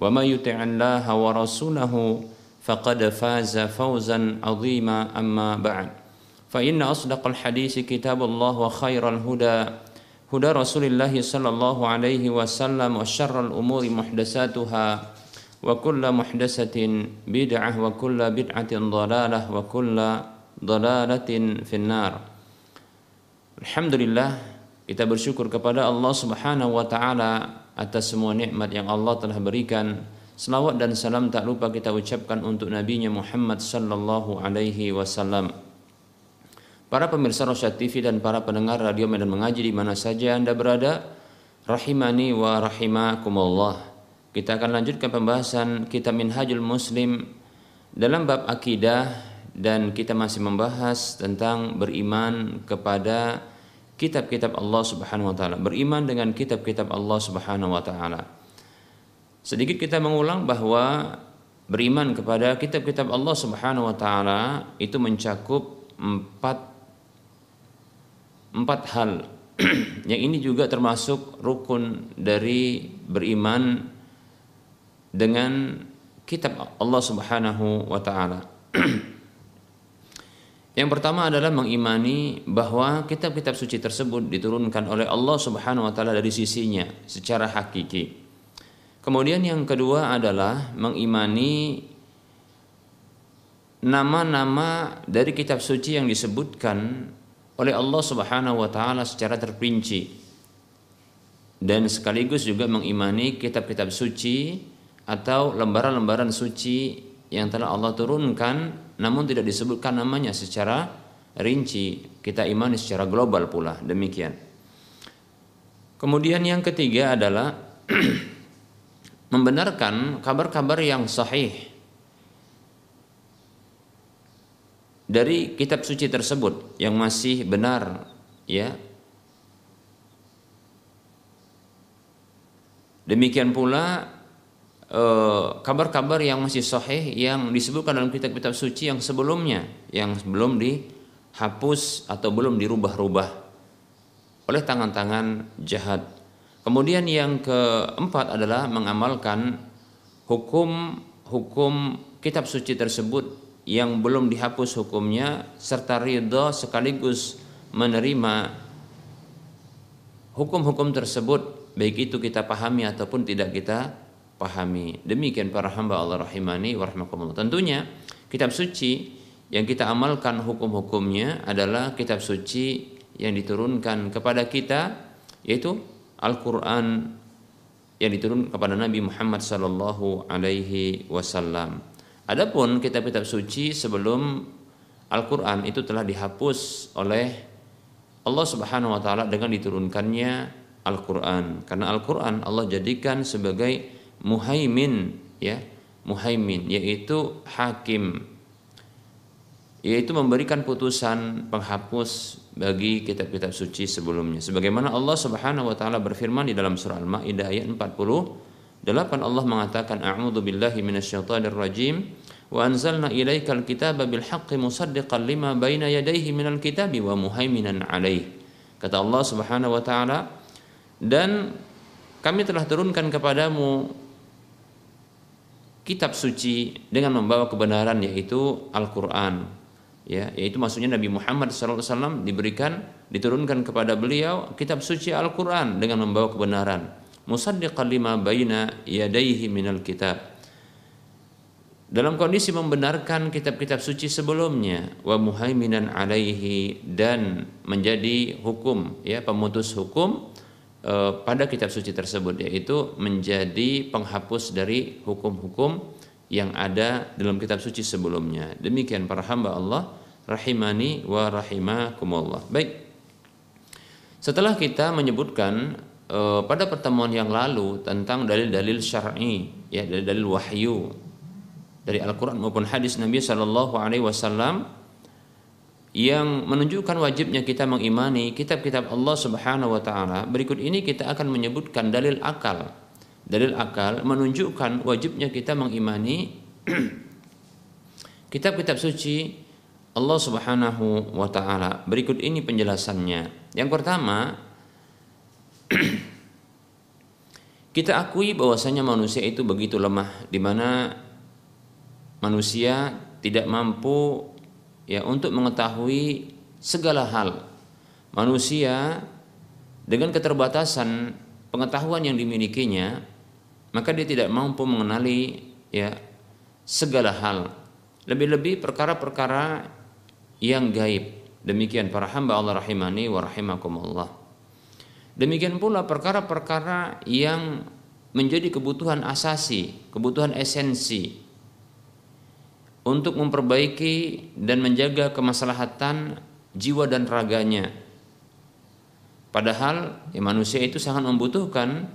ومن يطع الله ورسوله فقد فاز فوزا عظيما أما بعد فإن أصدق الحديث كتاب الله وخير الهدى هدى رسول الله صلى الله عليه وسلم وشر الأمور محدثاتها وكل محدثة بدعة وكل بدعة ضلالة وكل ضلالة في النار الحمد لله kita bersyukur kepada Allah Subhanahu wa taala atas semua nikmat yang Allah telah berikan. Selawat dan salam tak lupa kita ucapkan untuk nabinya Muhammad sallallahu alaihi wasallam. Para pemirsa Rosyad TV dan para pendengar radio Medan Mengaji di mana saja Anda berada, rahimani wa rahimakumullah. Kita akan lanjutkan pembahasan kitab Minhajul Muslim dalam bab akidah dan kita masih membahas tentang beriman kepada kitab-kitab Allah Subhanahu wa taala, beriman dengan kitab-kitab Allah Subhanahu wa taala. Sedikit kita mengulang bahwa beriman kepada kitab-kitab Allah Subhanahu wa taala itu mencakup empat empat hal yang ini juga termasuk rukun dari beriman dengan kitab Allah Subhanahu wa taala. Yang pertama adalah mengimani bahwa kitab-kitab suci tersebut diturunkan oleh Allah Subhanahu wa taala dari sisinya secara hakiki. Kemudian yang kedua adalah mengimani nama-nama dari kitab suci yang disebutkan oleh Allah Subhanahu wa taala secara terperinci dan sekaligus juga mengimani kitab-kitab suci atau lembaran-lembaran suci yang telah Allah turunkan namun tidak disebutkan namanya secara rinci. Kita imani secara global pula. Demikian. Kemudian yang ketiga adalah membenarkan kabar-kabar yang sahih dari kitab suci tersebut yang masih benar ya. Demikian pula eh, kabar-kabar yang masih sahih yang disebutkan dalam kitab-kitab suci yang sebelumnya yang belum dihapus atau belum dirubah-rubah oleh tangan-tangan jahat. Kemudian yang keempat adalah mengamalkan hukum hukum kitab suci tersebut yang belum dihapus hukumnya serta ridho sekaligus menerima hukum-hukum tersebut baik itu kita pahami ataupun tidak kita pahami. Demikian para hamba Allah rahimani wa tentunya kitab suci yang kita amalkan hukum-hukumnya adalah kitab suci yang diturunkan kepada kita yaitu Al-Qur'an yang diturunkan kepada Nabi Muhammad sallallahu alaihi wasallam. Adapun kitab-kitab suci sebelum Al-Quran itu telah dihapus oleh Allah Subhanahu wa taala dengan diturunkannya Al-Quran. Karena Al-Quran Allah jadikan sebagai muhaimin ya, muhaimin yaitu hakim. Yaitu memberikan putusan penghapus bagi kitab-kitab suci sebelumnya. Sebagaimana Allah Subhanahu wa taala berfirman di dalam surah Al-Maidah ayat 40 Delapan Allah mengatakan a'udzu billahi minasyaitonir rajim wa anzalna ilaikal kitaba bil haqqi musaddiqan lima baina yadayhi minal kitabi wa muhaiminan alaih. Kata Allah Subhanahu wa taala dan kami telah turunkan kepadamu kitab suci dengan membawa kebenaran yaitu Al-Qur'an. Ya yaitu maksudnya Nabi Muhammad SAW diberikan diturunkan kepada beliau kitab suci Al-Qur'an dengan membawa kebenaran. Musaddiqan lima baina yadayhi minal kitab. Dalam kondisi membenarkan kitab-kitab suci sebelumnya wa muhaiminan alaihi dan menjadi hukum ya pemutus hukum pada kitab suci tersebut yaitu menjadi penghapus dari hukum-hukum yang ada dalam kitab suci sebelumnya. Demikian para hamba Allah rahimani wa rahimakumullah. Baik. Setelah kita menyebutkan uh, pada pertemuan yang lalu tentang dalil-dalil syar'i ya dalil-dalil wahyu dari Al-Qur'an maupun hadis Nabi sallallahu alaihi wasallam yang menunjukkan wajibnya kita mengimani kitab-kitab Allah Subhanahu wa taala. Berikut ini kita akan menyebutkan dalil akal. Dalil akal menunjukkan wajibnya kita mengimani kitab-kitab suci Allah Subhanahu wa taala. Berikut ini penjelasannya. Yang pertama, kita akui bahwasanya manusia itu begitu lemah di mana manusia tidak mampu ya untuk mengetahui segala hal. Manusia dengan keterbatasan pengetahuan yang dimilikinya maka dia tidak mampu mengenali ya segala hal. Lebih-lebih perkara-perkara yang gaib. Demikian para hamba Allah rahimani wa rahimakumullah. Demikian pula perkara-perkara yang menjadi kebutuhan asasi kebutuhan esensi untuk memperbaiki dan menjaga kemaslahatan jiwa dan raganya. Padahal ya, manusia itu sangat membutuhkan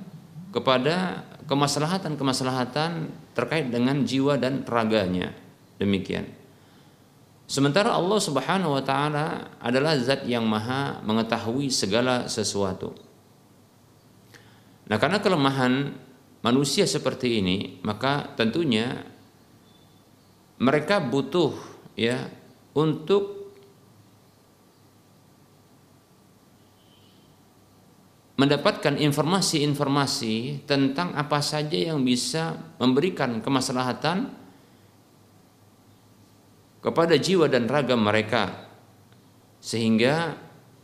kepada kemaslahatan-kemaslahatan terkait dengan jiwa dan raganya. Demikian. Sementara Allah Subhanahu wa taala adalah zat yang maha mengetahui segala sesuatu. Nah, karena kelemahan manusia seperti ini, maka tentunya mereka butuh ya untuk mendapatkan informasi-informasi tentang apa saja yang bisa memberikan kemaslahatan kepada jiwa dan raga mereka. Sehingga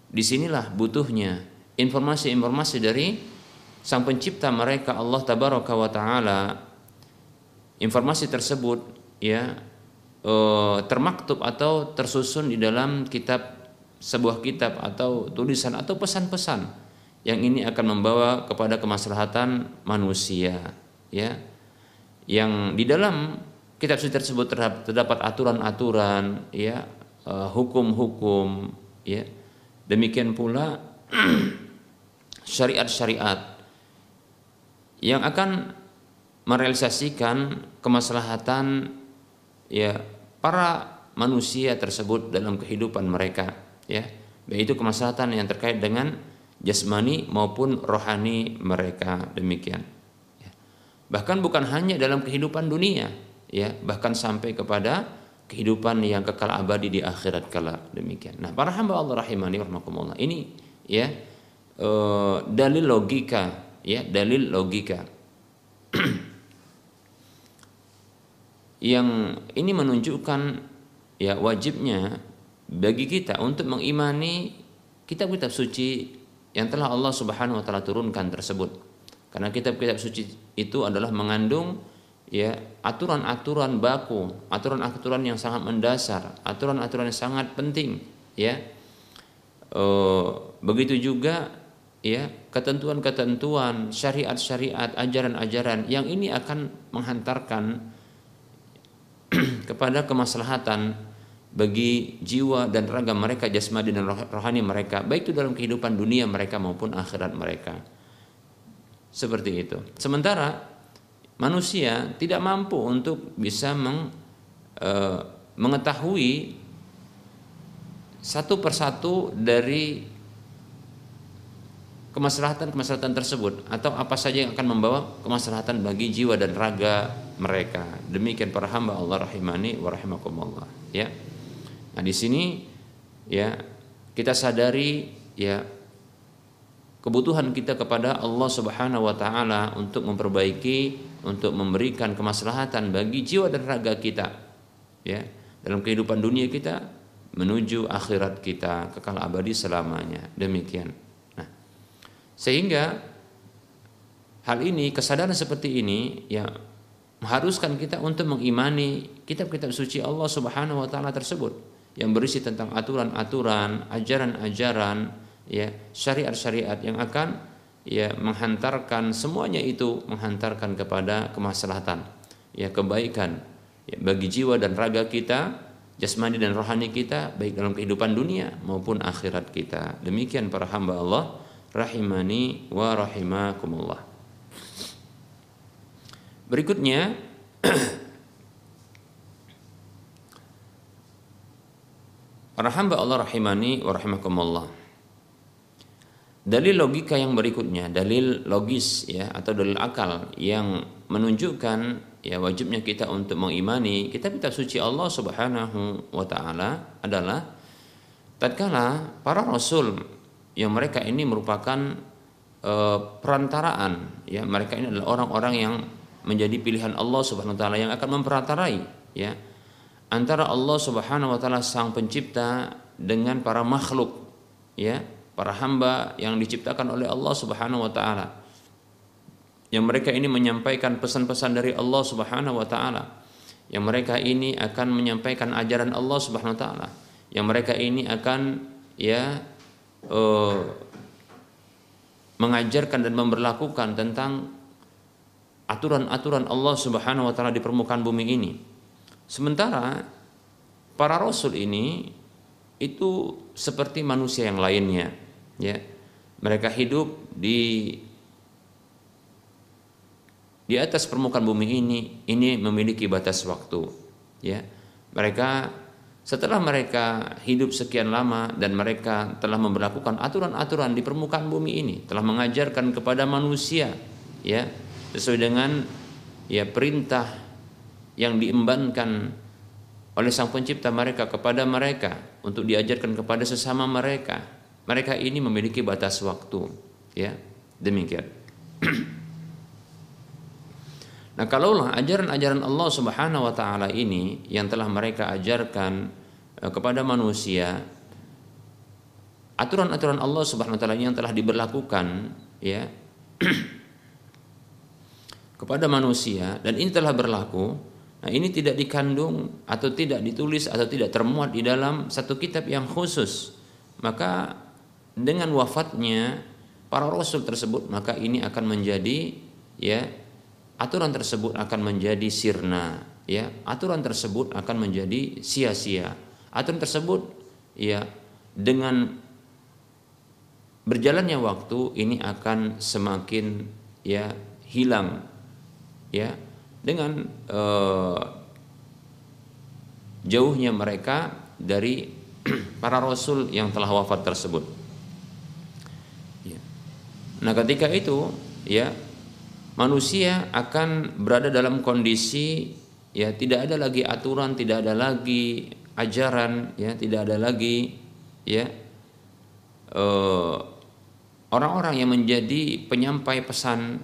di sinilah butuhnya informasi-informasi dari sang pencipta mereka Allah tabaraka wa taala. Informasi tersebut ya eh, termaktub atau tersusun di dalam kitab sebuah kitab atau tulisan atau pesan-pesan yang ini akan membawa kepada kemaslahatan manusia ya. Yang di dalam kitab suci tersebut terdapat aturan-aturan ya eh, hukum-hukum ya. Demikian pula syariat-syariat yang akan merealisasikan kemaslahatan ya para manusia tersebut dalam kehidupan mereka ya baik itu kemaslahatan yang terkait dengan jasmani maupun rohani mereka demikian ya. bahkan bukan hanya dalam kehidupan dunia ya bahkan sampai kepada kehidupan yang kekal abadi di akhirat kala demikian nah para hamba Allah rahimani warahmatullah ini ya e, dalil logika ya dalil logika yang ini menunjukkan ya wajibnya bagi kita untuk mengimani kitab-kitab suci yang telah Allah Subhanahu wa taala turunkan tersebut. Karena kitab-kitab suci itu adalah mengandung ya aturan-aturan baku, aturan-aturan yang sangat mendasar, aturan-aturan yang sangat penting ya. E, begitu juga ya ketentuan-ketentuan, syariat-syariat, ajaran-ajaran yang ini akan menghantarkan kepada kemaslahatan bagi jiwa dan raga mereka jasmani dan rohani mereka baik itu dalam kehidupan dunia mereka maupun akhirat mereka. Seperti itu. Sementara manusia tidak mampu untuk bisa meng, e, mengetahui satu persatu dari kemaslahatan-kemaslahatan tersebut atau apa saja yang akan membawa kemaslahatan bagi jiwa dan raga mereka. Demikian para hamba Allah rahimani wa rahimakumullah, ya. Nah, di sini ya kita sadari ya kebutuhan kita kepada Allah Subhanahu wa taala untuk memperbaiki untuk memberikan kemaslahatan bagi jiwa dan raga kita ya dalam kehidupan dunia kita menuju akhirat kita kekal abadi selamanya demikian nah sehingga hal ini kesadaran seperti ini ya mengharuskan kita untuk mengimani kitab-kitab suci Allah Subhanahu wa taala tersebut yang berisi tentang aturan-aturan, ajaran-ajaran, ya, syariat-syariat yang akan ya menghantarkan semuanya itu menghantarkan kepada kemaslahatan, ya kebaikan ya, bagi jiwa dan raga kita, jasmani dan rohani kita baik dalam kehidupan dunia maupun akhirat kita. Demikian para hamba Allah rahimani wa rahimakumullah. Berikutnya Para Allah rahimani wa rahimakumullah. Dalil logika yang berikutnya, dalil logis ya atau dalil akal yang menunjukkan ya wajibnya kita untuk mengimani kitab-kitab suci Allah Subhanahu wa taala adalah tatkala para rasul yang mereka ini merupakan e, perantaraan ya mereka ini adalah orang-orang yang menjadi pilihan Allah Subhanahu wa taala yang akan memperantarai ya. Antara Allah Subhanahu wa taala sang pencipta dengan para makhluk ya para hamba yang diciptakan oleh Allah Subhanahu wa taala. Yang mereka ini menyampaikan pesan-pesan dari Allah Subhanahu wa taala. Yang mereka ini akan menyampaikan ajaran Allah Subhanahu wa taala. Yang mereka ini akan ya uh, mengajarkan dan memperlakukan tentang aturan-aturan Allah Subhanahu wa taala di permukaan bumi ini Sementara para rasul ini itu seperti manusia yang lainnya, ya. Mereka hidup di di atas permukaan bumi ini ini memiliki batas waktu, ya. Mereka setelah mereka hidup sekian lama dan mereka telah memperlakukan aturan-aturan di permukaan bumi ini, telah mengajarkan kepada manusia, ya, sesuai dengan ya perintah yang diembankan oleh Sang Pencipta mereka kepada mereka untuk diajarkan kepada sesama mereka. Mereka ini memiliki batas waktu, ya. Demikian. nah, kalaulah ajaran-ajaran Allah Subhanahu wa taala ini yang telah mereka ajarkan eh, kepada manusia aturan-aturan Allah Subhanahu wa taala yang telah diberlakukan, ya. kepada manusia dan ini telah berlaku Nah, ini tidak dikandung atau tidak ditulis atau tidak termuat di dalam satu kitab yang khusus. Maka dengan wafatnya para rasul tersebut, maka ini akan menjadi ya aturan tersebut akan menjadi sirna, ya. Aturan tersebut akan menjadi sia-sia. Aturan tersebut ya dengan berjalannya waktu ini akan semakin ya hilang ya dengan uh, jauhnya mereka dari para rasul yang telah wafat tersebut. Ya. Nah, ketika itu ya manusia akan berada dalam kondisi ya tidak ada lagi aturan, tidak ada lagi ajaran, ya tidak ada lagi ya eh, orang-orang uh, yang menjadi penyampai pesan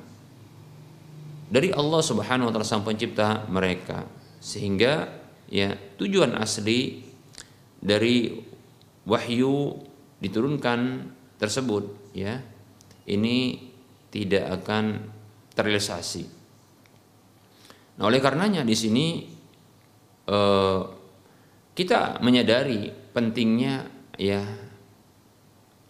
dari Allah Subhanahu wa taala sang pencipta mereka sehingga ya tujuan asli dari wahyu diturunkan tersebut ya ini tidak akan terrealisasi. Nah, oleh karenanya di sini eh, kita menyadari pentingnya ya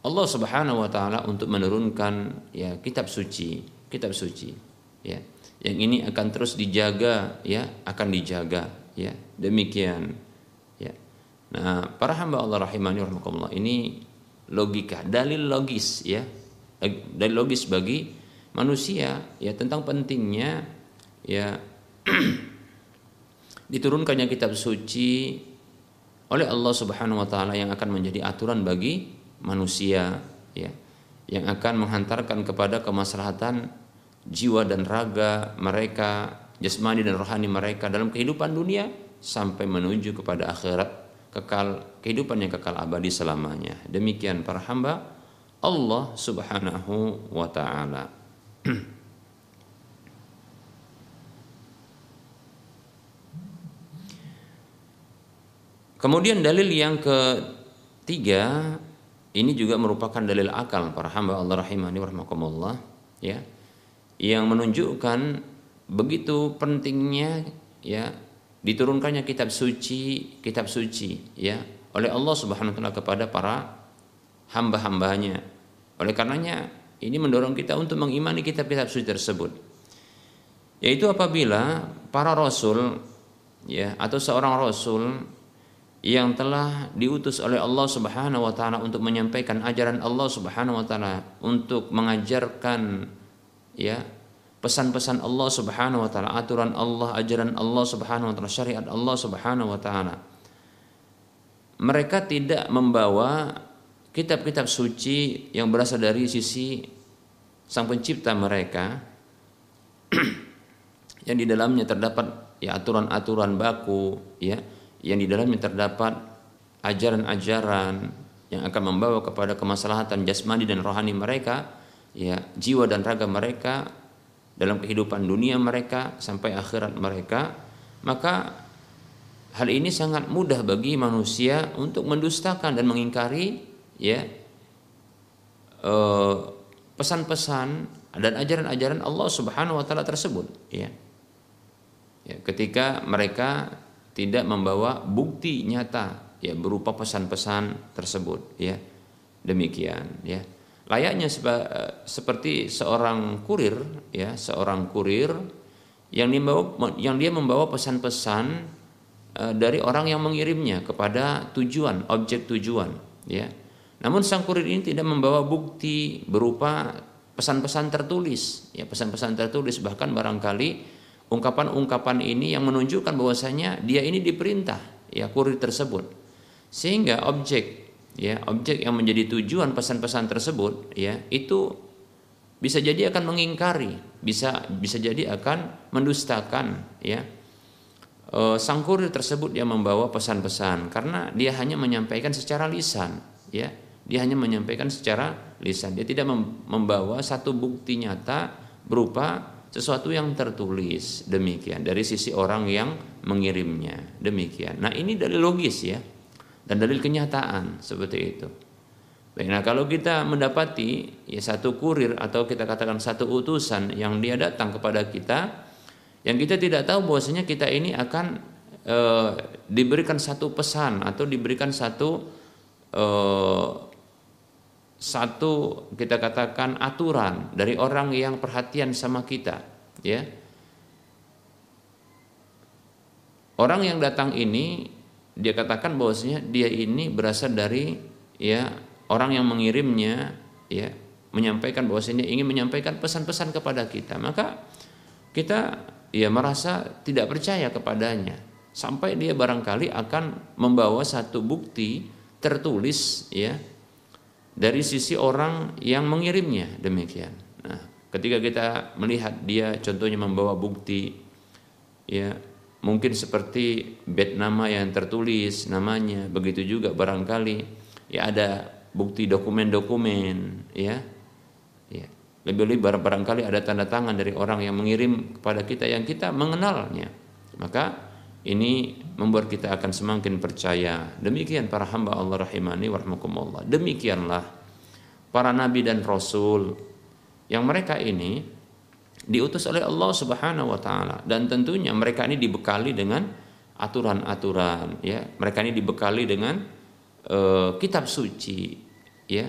Allah Subhanahu wa taala untuk menurunkan ya kitab suci, kitab suci ya yang ini akan terus dijaga ya akan dijaga ya. Demikian ya. Nah para hamba Allah rahimani rahimakumullah ini logika dalil logis ya. Dalil logis bagi manusia ya tentang pentingnya ya diturunkannya kitab suci oleh Allah Subhanahu wa taala yang akan menjadi aturan bagi manusia ya. Yang akan menghantarkan kepada kemaslahatan jiwa dan raga mereka jasmani dan rohani mereka dalam kehidupan dunia sampai menuju kepada akhirat kekal kehidupan yang kekal abadi selamanya. Demikian para hamba Allah Subhanahu wa taala. Kemudian dalil yang ketiga ini juga merupakan dalil akal para hamba Allah rahimani warahmatullah ya yang menunjukkan begitu pentingnya ya diturunkannya kitab suci kitab suci ya oleh Allah Subhanahu wa taala kepada para hamba-hambanya. Oleh karenanya ini mendorong kita untuk mengimani kitab-kitab suci tersebut. Yaitu apabila para rasul ya atau seorang rasul yang telah diutus oleh Allah Subhanahu wa taala untuk menyampaikan ajaran Allah Subhanahu wa taala untuk mengajarkan ya. Pesan-pesan Allah Subhanahu wa taala, aturan Allah, ajaran Allah Subhanahu wa taala, syariat Allah Subhanahu wa taala. Mereka tidak membawa kitab-kitab suci yang berasal dari sisi sang pencipta mereka. Yang di dalamnya terdapat ya aturan-aturan baku ya. Yang di dalamnya terdapat ajaran-ajaran yang akan membawa kepada kemaslahatan jasmani dan rohani mereka, ya jiwa dan raga mereka dalam kehidupan dunia mereka sampai akhirat mereka, maka hal ini sangat mudah bagi manusia untuk mendustakan dan mengingkari ya eh, pesan-pesan dan ajaran-ajaran Allah Subhanahu wa taala tersebut ya. ya ketika mereka tidak membawa bukti nyata ya berupa pesan-pesan tersebut ya demikian ya layaknya seperti seorang kurir ya seorang kurir yang membawa yang dia membawa pesan-pesan e, dari orang yang mengirimnya kepada tujuan objek tujuan ya. Namun sang kurir ini tidak membawa bukti berupa pesan-pesan tertulis ya pesan-pesan tertulis. Bahkan barangkali ungkapan-ungkapan ini yang menunjukkan bahwasanya dia ini diperintah ya kurir tersebut. Sehingga objek ya objek yang menjadi tujuan pesan-pesan tersebut ya itu bisa jadi akan mengingkari bisa bisa jadi akan mendustakan ya. E, sang kurir tersebut yang membawa pesan-pesan karena dia hanya menyampaikan secara lisan ya. Dia hanya menyampaikan secara lisan. Dia tidak membawa satu bukti nyata berupa sesuatu yang tertulis. Demikian dari sisi orang yang mengirimnya. Demikian. Nah ini dari logis ya dan dalil kenyataan seperti itu. Baik, nah kalau kita mendapati ya satu kurir atau kita katakan satu utusan yang dia datang kepada kita yang kita tidak tahu bahwasanya kita ini akan e, diberikan satu pesan atau diberikan satu e, satu kita katakan aturan dari orang yang perhatian sama kita ya orang yang datang ini dia katakan bahwasanya dia ini berasal dari ya orang yang mengirimnya ya menyampaikan bahwasanya ingin menyampaikan pesan-pesan kepada kita. Maka kita ya merasa tidak percaya kepadanya. Sampai dia barangkali akan membawa satu bukti tertulis ya dari sisi orang yang mengirimnya. Demikian. Nah, ketika kita melihat dia contohnya membawa bukti ya mungkin seperti bed nama yang tertulis namanya begitu juga barangkali ya ada bukti dokumen-dokumen ya ya lebih-lebih barangkali ada tanda tangan dari orang yang mengirim kepada kita yang kita mengenalnya maka ini membuat kita akan semakin percaya. Demikian para hamba Allah rahimani warahmatullah. Demikianlah para nabi dan rasul yang mereka ini diutus oleh Allah Subhanahu wa taala dan tentunya mereka ini dibekali dengan aturan-aturan ya. Mereka ini dibekali dengan uh, kitab suci ya.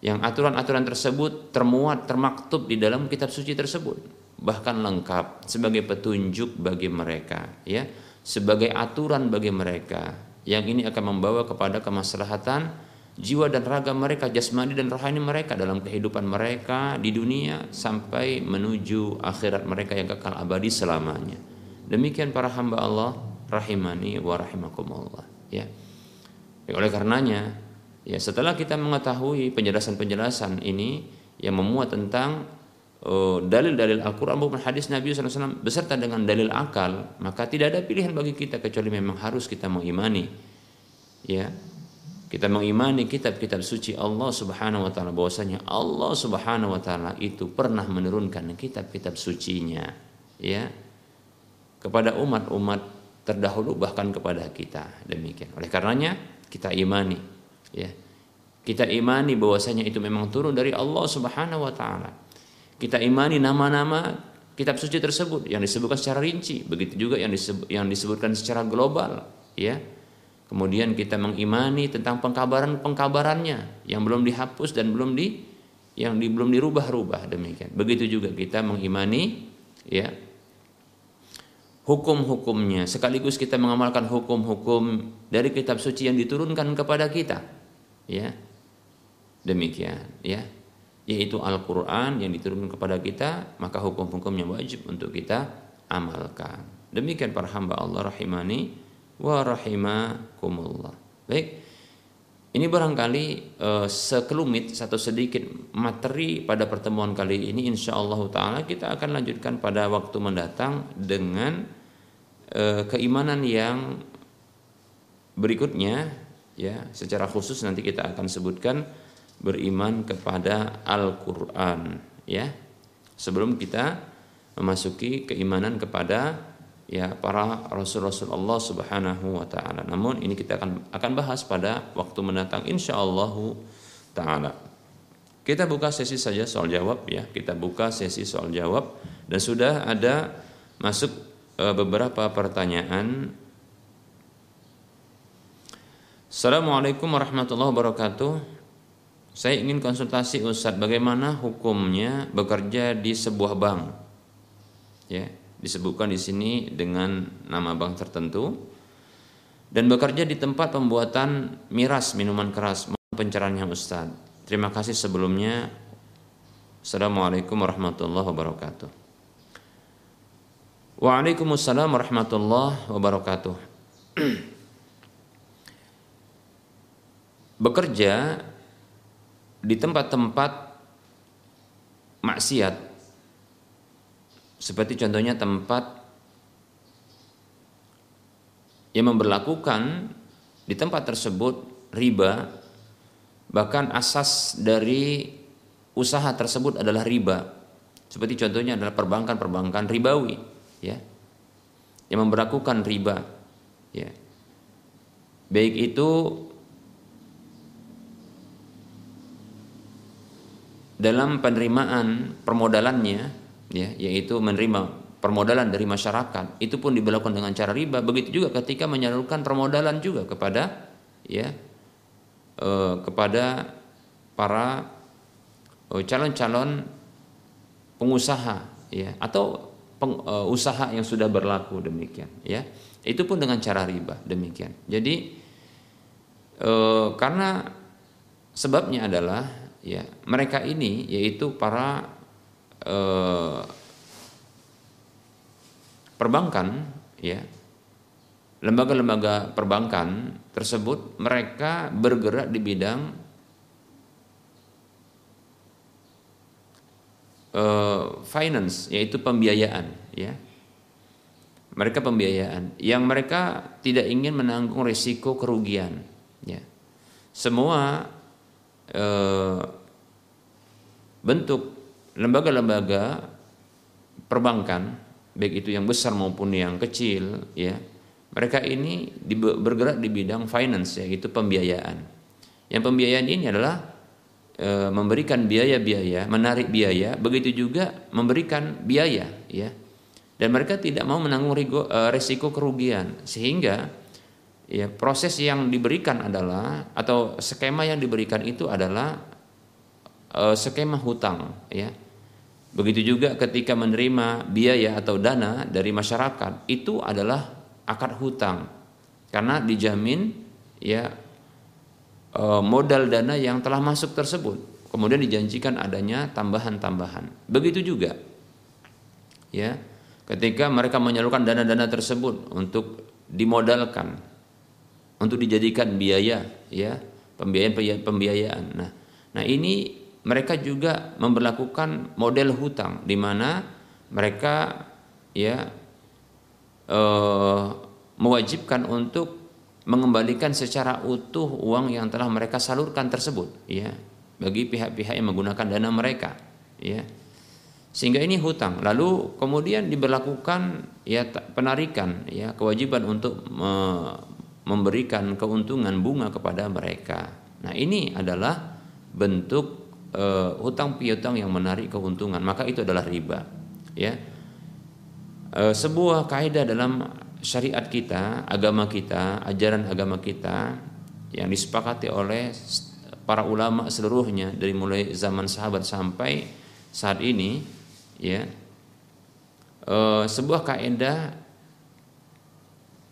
Yang aturan-aturan tersebut termuat termaktub di dalam kitab suci tersebut bahkan lengkap sebagai petunjuk bagi mereka ya sebagai aturan bagi mereka yang ini akan membawa kepada kemaslahatan jiwa dan raga mereka, jasmani dan rohani mereka dalam kehidupan mereka di dunia sampai menuju akhirat mereka yang kekal abadi selamanya. Demikian para hamba Allah rahimani wa rahimakumullah ya. Oleh karenanya ya setelah kita mengetahui penjelasan-penjelasan ini yang memuat tentang oh, dalil-dalil Al-Quran maupun hadis Nabi SAW beserta dengan dalil akal, maka tidak ada pilihan bagi kita kecuali memang harus kita mengimani. Ya, kita mengimani kitab-kitab suci Allah Subhanahu wa taala bahwasanya Allah Subhanahu wa taala itu pernah menurunkan kitab-kitab sucinya ya kepada umat-umat terdahulu bahkan kepada kita demikian. Oleh karenanya kita imani ya. Kita imani bahwasanya itu memang turun dari Allah Subhanahu wa taala. Kita imani nama-nama kitab suci tersebut yang disebutkan secara rinci, begitu juga yang disebut, yang disebutkan secara global, ya. Kemudian kita mengimani tentang pengkabaran-pengkabarannya yang belum dihapus dan belum di yang di, belum dirubah-rubah demikian. Begitu juga kita mengimani ya hukum-hukumnya. Sekaligus kita mengamalkan hukum-hukum dari kitab suci yang diturunkan kepada kita ya. Demikian ya. Yaitu Al-Qur'an yang diturunkan kepada kita maka hukum-hukumnya wajib untuk kita amalkan. Demikian para hamba Allah rahimani wa rahimakumullah baik. Ini barangkali uh, sekelumit satu sedikit materi pada pertemuan kali ini insya Allah taala kita akan lanjutkan pada waktu mendatang dengan e, keimanan yang berikutnya ya. Secara khusus nanti kita akan sebutkan beriman kepada Al-Qur'an ya. Sebelum kita memasuki keimanan kepada ya para rasul-rasul Allah Subhanahu wa taala. Namun ini kita akan akan bahas pada waktu mendatang insyaallah taala. Kita buka sesi saja soal jawab ya. Kita buka sesi soal jawab dan sudah ada masuk Eh, beberapa pertanyaan. Assalamualaikum warahmatullahi wabarakatuh. Saya ingin konsultasi Ustadz, bagaimana hukumnya bekerja di sebuah bank? Ya, disebutkan di sini dengan nama bank tertentu dan bekerja di tempat pembuatan miras minuman keras pencerahannya Ustadz. Terima kasih sebelumnya. Assalamualaikum warahmatullahi wabarakatuh. Waalaikumsalam warahmatullahi wabarakatuh. Bekerja di tempat-tempat maksiat seperti contohnya tempat yang memperlakukan di tempat tersebut riba bahkan asas dari usaha tersebut adalah riba. Seperti contohnya adalah perbankan-perbankan ribawi ya yang memperlakukan riba ya. Baik itu dalam penerimaan permodalannya ya yaitu menerima permodalan dari masyarakat. Itu pun diberlakukan dengan cara riba. Begitu juga ketika menyalurkan permodalan juga kepada ya eh, kepada para eh, calon-calon pengusaha ya atau peng, uh, usaha yang sudah berlaku demikian ya. Itu pun dengan cara riba demikian. Jadi uh, karena sebabnya adalah ya mereka ini yaitu para uh, perbankan ya. Lembaga-lembaga perbankan tersebut mereka bergerak di bidang uh, finance yaitu pembiayaan ya. Mereka pembiayaan. Yang mereka tidak ingin menanggung risiko kerugian ya. Semua uh, bentuk lembaga-lembaga perbankan baik itu yang besar maupun yang kecil ya mereka ini bergerak di bidang finance yaitu pembiayaan yang pembiayaan ini adalah e, memberikan biaya-biaya, menarik biaya, begitu juga memberikan biaya, ya. Dan mereka tidak mau menanggung rigo, e, resiko kerugian, sehingga ya proses yang diberikan adalah atau skema yang diberikan itu adalah e, skema hutang, ya. Begitu juga ketika menerima biaya atau dana dari masyarakat itu adalah akad hutang karena dijamin ya Eh, modal dana yang telah masuk tersebut. Kemudian dijanjikan adanya tambahan-tambahan. Begitu juga ya, ketika mereka menyalurkan dana-dana tersebut untuk dimodalkan untuk dijadikan biaya ya, pembiayaan pembiayaan. Nah, nah ini mereka juga memperlakukan model hutang di mana mereka ya eh, mewajibkan untuk mengembalikan secara utuh uang yang telah mereka salurkan tersebut ya bagi pihak-pihak yang menggunakan dana mereka ya. Sehingga ini hutang. Lalu kemudian diberlakukan ya penarikan ya kewajiban untuk me memberikan keuntungan bunga kepada mereka. Nah ini adalah bentuk uh, hutang piutang yang menarik keuntungan. Maka itu adalah riba ya. Uh, sebuah kaidah dalam syariat kita agama kita ajaran agama kita yang disepakati oleh para ulama seluruhnya dari mulai zaman sahabat sampai saat ini ya. E, sebuah kaidah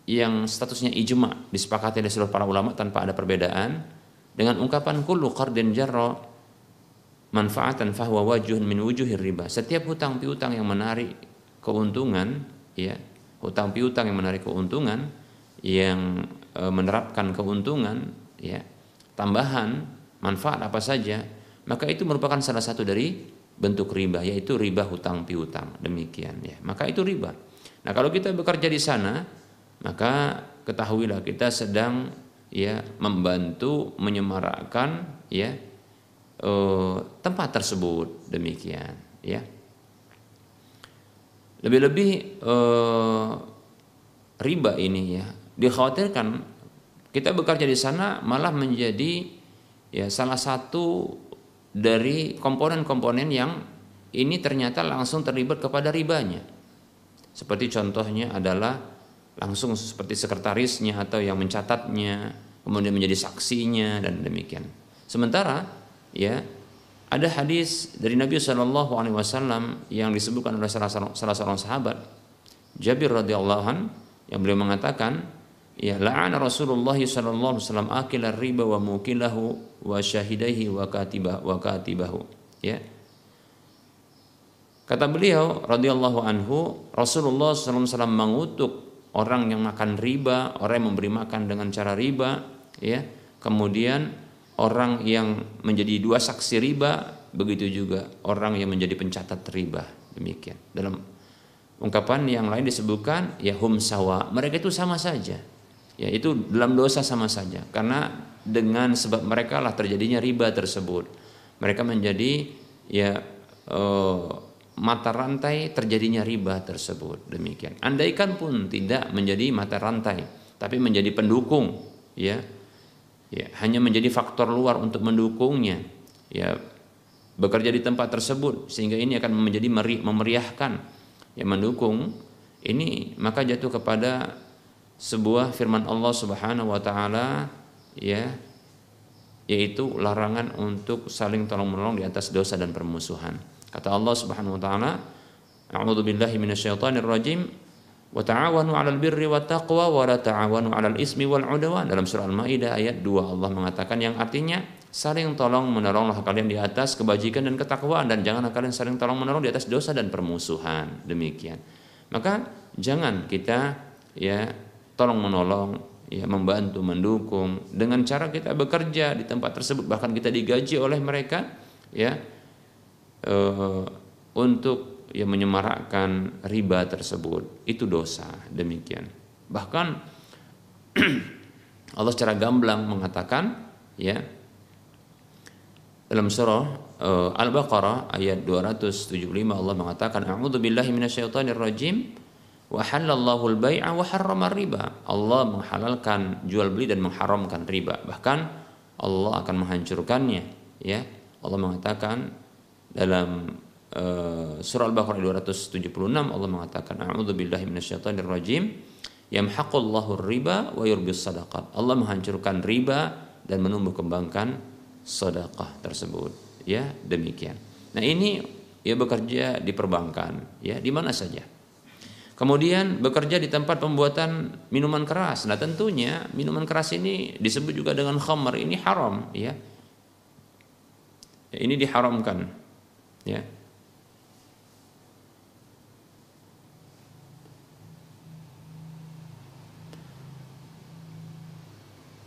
yang statusnya ijma disepakati oleh seluruh para ulama tanpa ada perbedaan dengan ungkapan kullu qardin jarra manfaatan fahwa wajuhun min wujuhir riba. Setiap hutang piutang yang menarik keuntungan ya, hutang piutang yang menarik keuntungan yang e, menerapkan keuntungan ya, tambahan manfaat apa saja, maka itu merupakan salah satu dari bentuk riba yaitu riba hutang piutang. Demikian ya. Maka itu riba. Nah kalau kita bekerja di sana maka ketahuilah kita sedang ya membantu menyemarakkan ya eh, tempat tersebut demikian ya lebih-lebih eh, riba ini ya dikhawatirkan kita bekerja di sana malah menjadi ya salah satu dari komponen-komponen yang ini ternyata langsung terlibat kepada ribanya. Seperti contohnya adalah langsung seperti sekretarisnya atau yang mencatatnya, kemudian menjadi saksinya dan demikian. Sementara ya. Ada hadis dari Nabi Shallallahu Alaihi Wasallam yang disebutkan oleh salah, salah seorang sahabat Jabir radhiyallahu an yang beliau mengatakan ya la'ana Rasulullah sallallahu alaihi wasallam akila riba wa mukilahu wa syahidaihi wa katibah wa katibahu. Ya. Kata beliau radhiyallahu anhu Rasulullah sallallahu alaihi wasallam mengutuk orang yang makan riba orang yang memberi makan dengan cara riba. Ya. Kemudian orang yang menjadi dua saksi riba begitu juga orang yang menjadi pencatat riba. Demikian. Dalam ungkapan yang lain disebutkan ya hum sawa mereka itu sama saja. Ya itu dalam dosa sama saja. Karena dengan sebab mereka lah terjadinya riba tersebut. Mereka menjadi ya eh, mata rantai terjadinya riba tersebut. Demikian. Andaikan pun tidak menjadi mata rantai tapi menjadi pendukung ya ya hanya menjadi faktor luar untuk mendukungnya. Ya bekerja di tempat tersebut sehingga ini akan menjadi memeriahkan ya mendukung. Ini maka jatuh kepada sebuah firman Allah Subhanahu wa taala ya yaitu larangan untuk saling tolong-menolong di atas dosa dan permusuhan. Kata Allah Subhanahu wa taala, A'udzu billahi minasyaitonir rajim wa ta'awanu 'alal birri wat taqwa wa la ta'awanu 'alal ismi wal 'udwan. Dalam surah Al-Maidah ayat 2 Allah mengatakan yang artinya saling tolong menolonglah kalian di atas kebajikan dan ketakwaan dan janganlah kalian saling tolong menolong di atas dosa dan permusuhan. Demikian. Maka jangan kita ya tolong menolong, ya membantu, mendukung dengan cara kita bekerja di tempat tersebut bahkan kita digaji oleh mereka ya e, untuk ya menyemarakkan riba tersebut itu dosa demikian. Bahkan Allah secara gamblang mengatakan ya dalam surah uh, Al-Baqarah ayat 275 Allah mengatakan a'udzu billahi minasyaitonir rajim wa halallahu al-bai'a wa harrama riba. Allah menghalalkan jual beli dan mengharamkan riba. Bahkan Allah akan menghancurkannya, ya. Allah mengatakan dalam uh, surah Al-Baqarah 276 Allah mengatakan a'udzu billahi minasyaitonir rajim yamhaqullahu riba wa yurbis sadaqat. Allah menghancurkan riba dan menumbuh kembangkan sedekah tersebut. Ya, demikian. Nah, ini ya bekerja di perbankan, ya, di mana saja Kemudian bekerja di tempat pembuatan minuman keras. Nah tentunya minuman keras ini disebut juga dengan khamar ini haram, ya. Ini diharamkan, ya.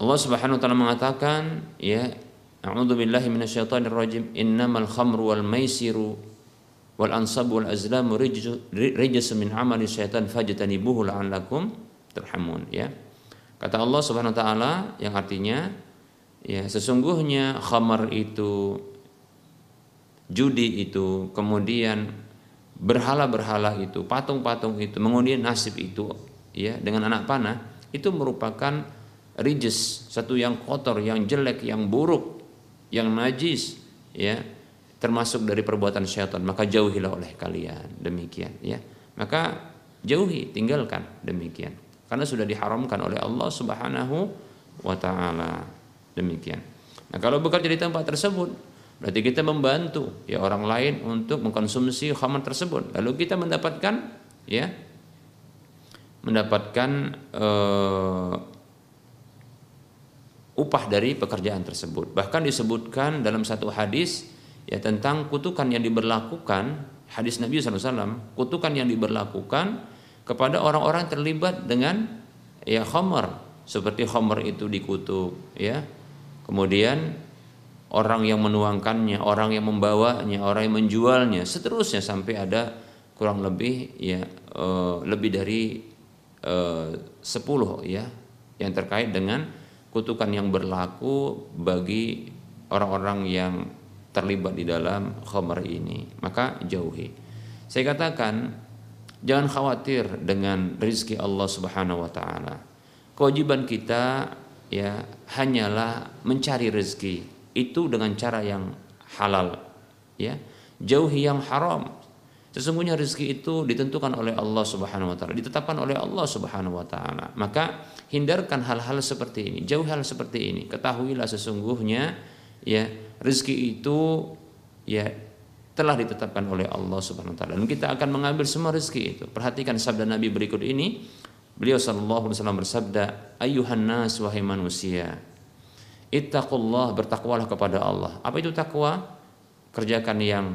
Allah Subhanahu wa taala mengatakan, ya, A'udzu billahi minasyaitonir rajim. Innamal khamru wal maisiru wal ansab wal azlamu rijsun min amali syaitan fajtanibuhu la'allakum turhamun ya. Kata Allah Subhanahu wa taala yang artinya ya sesungguhnya khamar itu judi itu kemudian berhala-berhala itu patung-patung itu mengundi nasib itu ya dengan anak panah itu merupakan rijis satu yang kotor yang jelek yang buruk yang najis ya termasuk dari perbuatan syaitan. Maka jauhilah oleh kalian. Demikian ya. Maka jauhi tinggalkan. Demikian. Karena sudah diharamkan oleh Allah Subhanahu wa taala. Demikian. Nah kalau bekerja di tempat tersebut berarti kita membantu ya orang lain untuk mengkonsumsi khamar tersebut. Lalu kita mendapatkan ya mendapatkan uh, upah dari pekerjaan tersebut. Bahkan disebutkan dalam satu hadis ya tentang kutukan yang diberlakukan hadis Nabi SAW kutukan yang diberlakukan kepada orang-orang terlibat dengan ya khamar seperti khamar itu dikutuk ya kemudian orang yang menuangkannya orang yang membawanya orang yang menjualnya seterusnya sampai ada kurang lebih ya uh, lebih dari uh, 10 ya yang terkait dengan kutukan yang berlaku bagi orang-orang yang terlibat di dalam khamar ini. Maka jauhi. Saya katakan jangan khawatir dengan rizki Allah Subhanahu wa taala. Kewajiban kita ya hanyalah mencari rezeki itu dengan cara yang halal ya. Jauhi yang haram. Sesungguhnya rezeki itu ditentukan oleh Allah Subhanahu wa taala, ditetapkan oleh Allah Subhanahu wa taala. Maka hindarkan hal-hal seperti ini, jauh hal seperti ini. Ketahuilah sesungguhnya ya rezeki itu ya telah ditetapkan oleh Allah Subhanahu wa taala dan kita akan mengambil semua rezeki itu. Perhatikan sabda Nabi berikut ini. Beliau sallallahu alaihi wasallam bersabda, "Ayyuhan nas wahai manusia, ittaqullah bertakwalah kepada Allah." Apa itu takwa? Kerjakan yang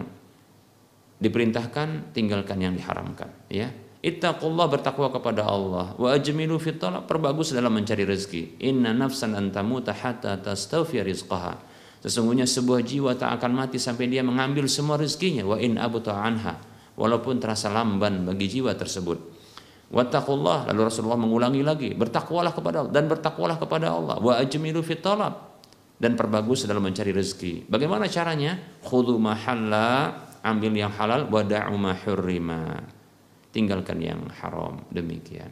diperintahkan, tinggalkan yang diharamkan, ya. Ittaqullah bertakwa kepada Allah wa ajmilu fit talab perbagus dalam mencari rezeki. Inna nafsan antamuta hatta tastawfi rizqaha. Sesungguhnya sebuah jiwa tak akan mati sampai dia mengambil semua rezekinya wa in abuta anha walaupun terasa lamban bagi jiwa tersebut. Wattaqullah lalu Rasulullah mengulangi lagi bertakwalah kepada Allah dan bertakwalah kepada Allah wa ajmilu fit talab dan perbagus dalam mencari rezeki. Bagaimana caranya? Khudhu mahalla ambil yang halal wada'u ma hurrima. Tinggalkan yang haram demikian.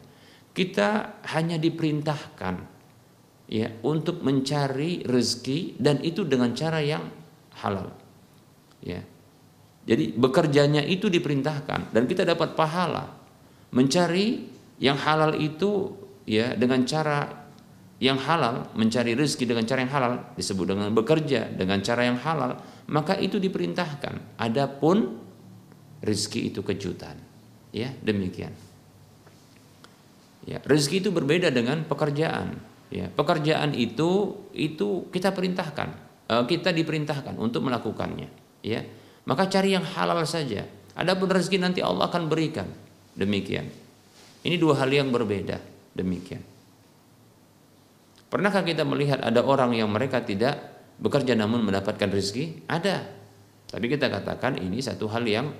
Kita hanya diperintahkan ya untuk mencari rezeki dan itu dengan cara yang halal. Ya. Jadi bekerjanya itu diperintahkan dan kita dapat pahala. Mencari yang halal itu ya dengan cara yang halal, mencari rezeki dengan cara yang halal disebut dengan bekerja dengan cara yang halal, maka itu diperintahkan. Adapun rezeki itu kejutan. Ya, demikian. Ya, rezeki itu berbeda dengan pekerjaan. Ya, pekerjaan itu itu kita perintahkan, eh, kita diperintahkan untuk melakukannya. Ya, maka cari yang halal saja. Adapun rezeki nanti Allah akan berikan. Demikian. Ini dua hal yang berbeda. Demikian. Pernahkah kita melihat ada orang yang mereka tidak bekerja namun mendapatkan rezeki? Ada. Tapi kita katakan ini satu hal yang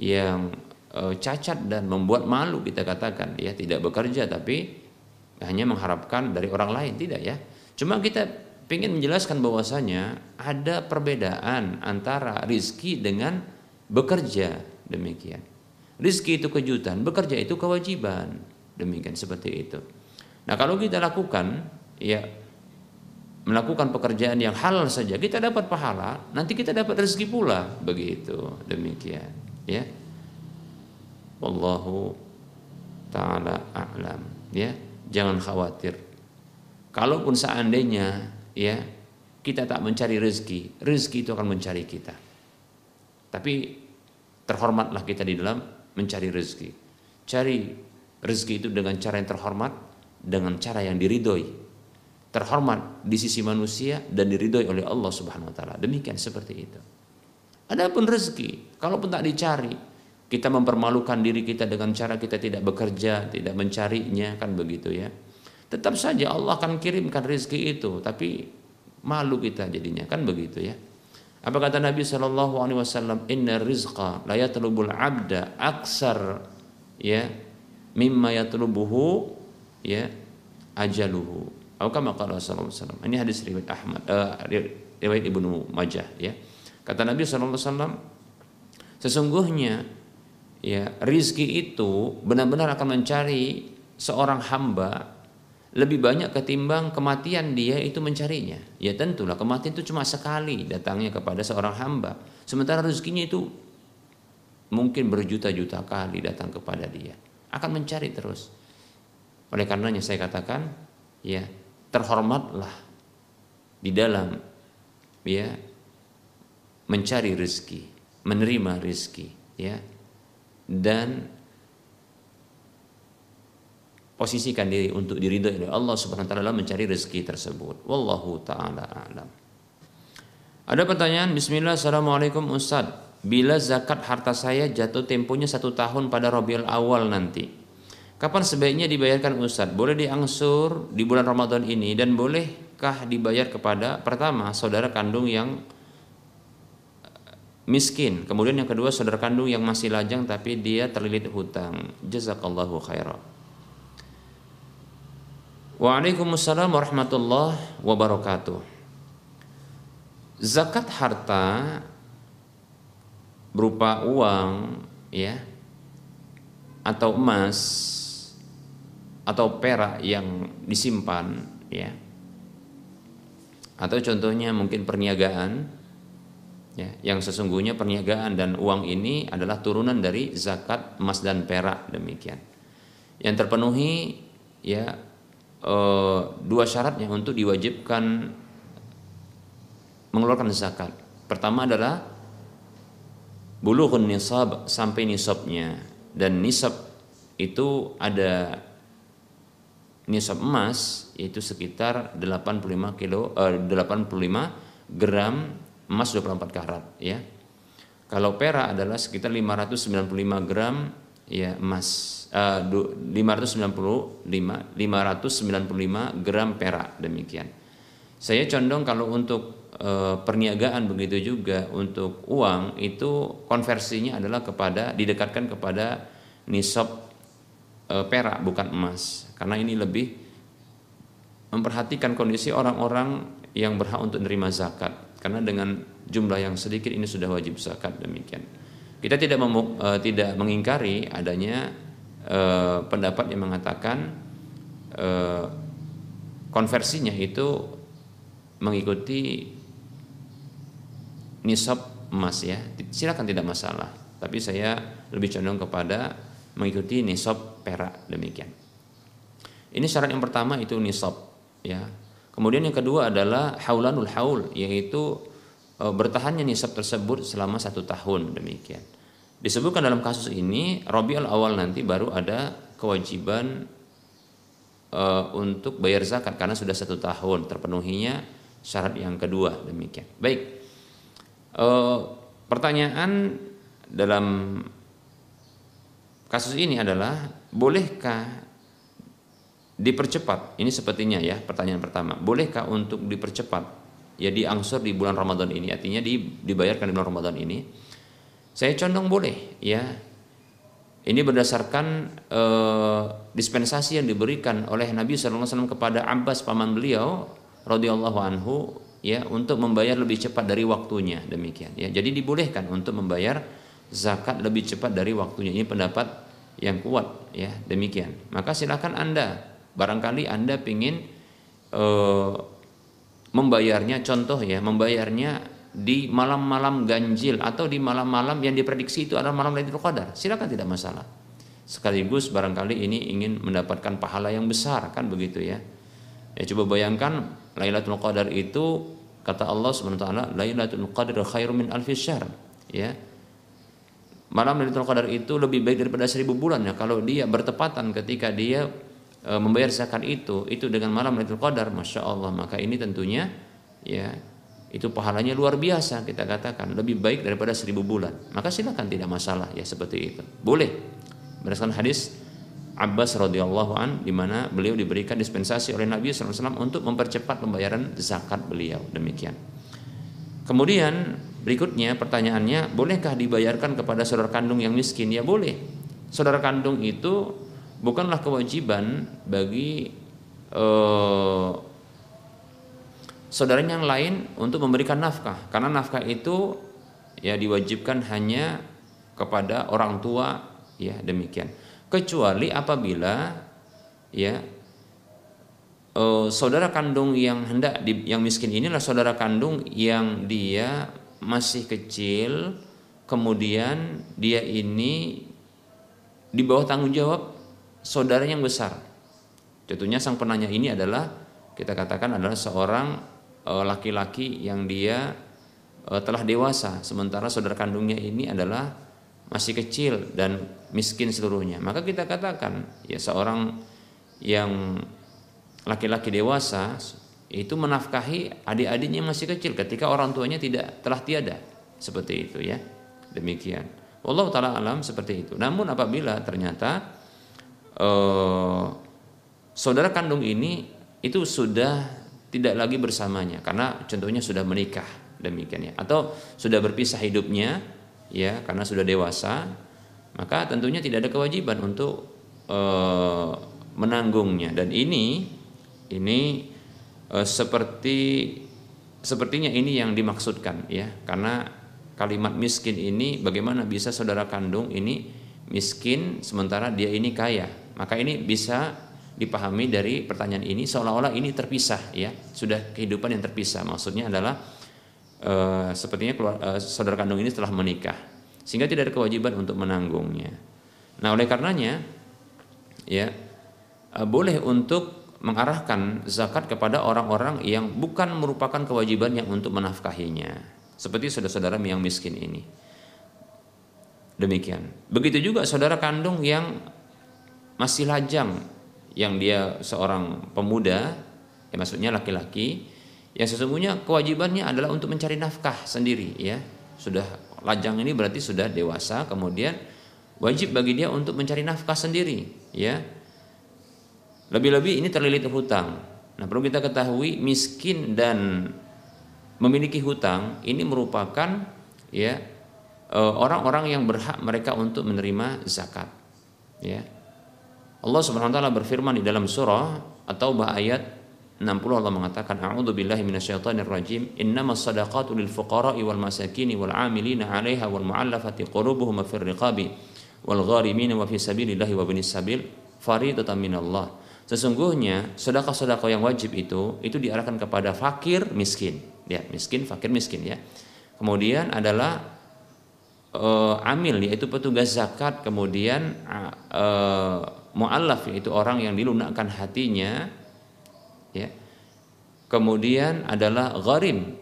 yang e, cacat dan membuat malu kita katakan ya tidak bekerja tapi hanya mengharapkan dari orang lain tidak ya. Cuma kita ingin menjelaskan bahwasanya ada perbedaan antara rizki dengan bekerja demikian. Rizki itu kejutan, bekerja itu kewajiban demikian seperti itu. Nah kalau kita lakukan ya melakukan pekerjaan yang halal saja kita dapat pahala nanti kita dapat rezeki pula begitu demikian ya wallahu taala a'lam. Ya jangan khawatir. Kalaupun seandainya ya kita tak mencari rezeki rezeki itu akan mencari kita. Tapi terhormatlah kita di dalam mencari rezeki. Cari rezeki itu dengan cara yang terhormat dengan cara yang diridhoi. Terhormat di sisi manusia dan diridhoi oleh Allah Subhanahu wa taala. Demikian seperti itu. Adapun rezeki, kalaupun tak dicari, kita mempermalukan diri kita dengan cara kita tidak bekerja, tidak mencarinya kan begitu ya. Tetap saja Allah akan kirimkan rezeki itu, tapi malu kita jadinya kan begitu ya. Apa kata Nabi Shallallahu Alaihi Wasallam? Inna rizqa la yatlubul abda aksar ya mimma yatlubuhu ya ajaluhu. Atau kama qala sallallahu alaihi wasallam. Ini hadis riwayat Ahmad uh, riwayat Ibnu Majah ya. Kata Nabi sallallahu alaihi wasallam sesungguhnya ya rizki itu benar-benar akan mencari seorang hamba lebih banyak ketimbang kematian dia itu mencarinya. Ya tentulah kematian itu cuma sekali datangnya kepada seorang hamba. Sementara rezekinya itu mungkin berjuta-juta kali datang kepada dia akan mencari terus. Oleh karenanya saya katakan, ya terhormatlah di dalam ya mencari rezeki, menerima rezeki, ya dan posisikan diri untuk diridhoi oleh Allah Subhanahu wa taala mencari rezeki tersebut. Wallahu taala alam. Ada pertanyaan, Bismillah, Assalamualaikum Ustaz bila zakat harta saya jatuh temponya satu tahun pada Rabiul Awal nanti. Kapan sebaiknya dibayarkan Ustaz? Boleh diangsur di bulan Ramadan ini dan bolehkah dibayar kepada pertama saudara kandung yang miskin, kemudian yang kedua saudara kandung yang masih lajang tapi dia terlilit hutang. Jazakallahu khairan. Waalaikumsalam warahmatullahi wabarakatuh. Zakat harta berupa uang ya atau emas atau perak yang disimpan ya atau contohnya mungkin perniagaan ya yang sesungguhnya perniagaan dan uang ini adalah turunan dari zakat emas dan perak demikian. Yang terpenuhi ya e, dua syaratnya untuk diwajibkan mengeluarkan zakat. Pertama adalah bulughun nisab sampai nisabnya. Dan nisab itu ada nisab emas itu sekitar 85 kilo eh, 85 gram emas 24 karat ya. Kalau perak adalah sekitar 595 gram ya emas eh, 595 595 gram perak demikian. Saya condong kalau untuk e, perniagaan begitu juga untuk uang itu konversinya adalah kepada didekatkan kepada nisab e, perak bukan emas karena ini lebih memperhatikan kondisi orang-orang yang berhak untuk menerima zakat karena dengan jumlah yang sedikit ini sudah wajib zakat demikian. Kita tidak mem, e, tidak mengingkari adanya e, pendapat yang mengatakan e, konversinya itu mengikuti nisab emas ya. Silakan tidak masalah tapi saya lebih condong kepada mengikuti nisab perak demikian. Ini syarat yang pertama itu nisab ya kemudian yang kedua adalah haulanul haul yaitu e, bertahannya nisab tersebut selama satu tahun demikian. Disebutkan dalam kasus ini Rabiul awal nanti baru ada kewajiban e, untuk bayar zakat karena sudah satu tahun terpenuhinya syarat yang kedua demikian. Baik. E, pertanyaan dalam kasus ini adalah bolehkah dipercepat? Ini sepertinya ya pertanyaan pertama. Bolehkah untuk dipercepat? Ya diangsur di bulan Ramadan ini, artinya dibayarkan di bulan Ramadan ini. Saya condong boleh, ya. Ini berdasarkan e, dispensasi yang diberikan oleh Nabi SAW kepada Abbas paman beliau radhiyallahu anhu ya untuk membayar lebih cepat dari waktunya demikian ya jadi dibolehkan untuk membayar zakat lebih cepat dari waktunya ini pendapat yang kuat ya demikian maka silakan anda barangkali anda ingin e, membayarnya contoh ya membayarnya di malam-malam ganjil atau di malam-malam yang diprediksi itu adalah malam Lailatul Qadar. Silakan tidak masalah. Sekaligus barangkali ini ingin mendapatkan pahala yang besar kan begitu ya? Ya coba bayangkan Lailatul Qadar itu kata Allah Subhanahu wa taala Lailatul Qadar khairum min alfi syahr. Ya. Malam Lailatul Qadar itu lebih baik daripada seribu bulan ya kalau dia bertepatan ketika dia e, membayar zakat itu itu dengan malam Lailatul Qadar Masya Allah maka ini tentunya ya itu pahalanya luar biasa kita katakan lebih baik daripada seribu bulan maka silakan tidak masalah ya seperti itu boleh berdasarkan hadis Abbas radhiyallahu an di mana beliau diberikan dispensasi oleh Nabi SAW untuk mempercepat pembayaran zakat beliau demikian. Kemudian berikutnya pertanyaannya bolehkah dibayarkan kepada saudara kandung yang miskin? Ya boleh. Saudara kandung itu bukanlah kewajiban bagi eh, saudara yang lain untuk memberikan nafkah. Karena nafkah itu ya diwajibkan hanya kepada orang tua ya demikian. Kecuali apabila ya uh, saudara kandung yang hendak di, yang miskin inilah saudara kandung yang dia masih kecil kemudian dia ini di bawah tanggung jawab saudara yang besar. Contohnya sang penanya ini adalah kita katakan adalah seorang eh, laki-laki uh, yang dia uh, telah dewasa. Sementara saudara kandungnya ini adalah masih kecil dan miskin seluruhnya. Maka kita katakan ya seorang yang laki-laki dewasa itu menafkahi adik-adiknya masih kecil ketika orang tuanya tidak telah tiada. Seperti itu ya. Demikian. Allah taala alam seperti itu. Namun apabila ternyata eh, saudara kandung ini itu sudah tidak lagi bersamanya karena contohnya sudah menikah demikian ya. Atau sudah berpisah hidupnya ya karena sudah dewasa maka tentunya tidak ada kewajiban untuk e, menanggungnya. Dan ini ini e, seperti sepertinya ini yang dimaksudkan ya. Karena kalimat miskin ini bagaimana bisa saudara kandung ini miskin sementara dia ini kaya maka ini bisa dipahami dari pertanyaan ini seolah-olah ini terpisah ya sudah kehidupan yang terpisah maksudnya adalah uh, sepertinya keluar, uh, saudara kandung ini telah menikah sehingga tidak ada kewajiban untuk menanggungnya. Nah, oleh karenanya ya uh, boleh untuk mengarahkan zakat kepada orang-orang yang bukan merupakan kewajiban yang untuk menafkahinya. Seperti saudara-saudara yang miskin ini. Demikian. Begitu juga saudara kandung yang masih lajang yang dia seorang pemuda, ya maksudnya laki-laki yang sesungguhnya kewajibannya adalah untuk mencari nafkah sendiri ya. Sudah lajang ini berarti sudah dewasa kemudian wajib bagi dia untuk mencari nafkah sendiri ya. Lebih-lebih ini terlilit hutang. Nah perlu kita ketahui miskin dan memiliki hutang ini merupakan ya e, orang-orang yang berhak mereka untuk menerima zakat ya Allah Subhanahu wa taala berfirman di dalam surah atau ayat 60 Allah mengatakan a'udzu billahi minasyaitonir rajim. Innamas sadaqatu lil fuqara'i wal masakin wal 'amilina 'alaiha wal mu'allafati qulubuhum fir riqabi wal gharimin wa fi sabilillahi wa binis sabil faridatan minallah. Sesungguhnya sedekah-sedekah yang wajib itu itu diarahkan kepada fakir miskin. Ya miskin fakir miskin ya. Kemudian adalah uh, amil yaitu petugas zakat. Kemudian uh, muallaf yaitu orang yang dilunakkan hatinya ya. Kemudian adalah gharim.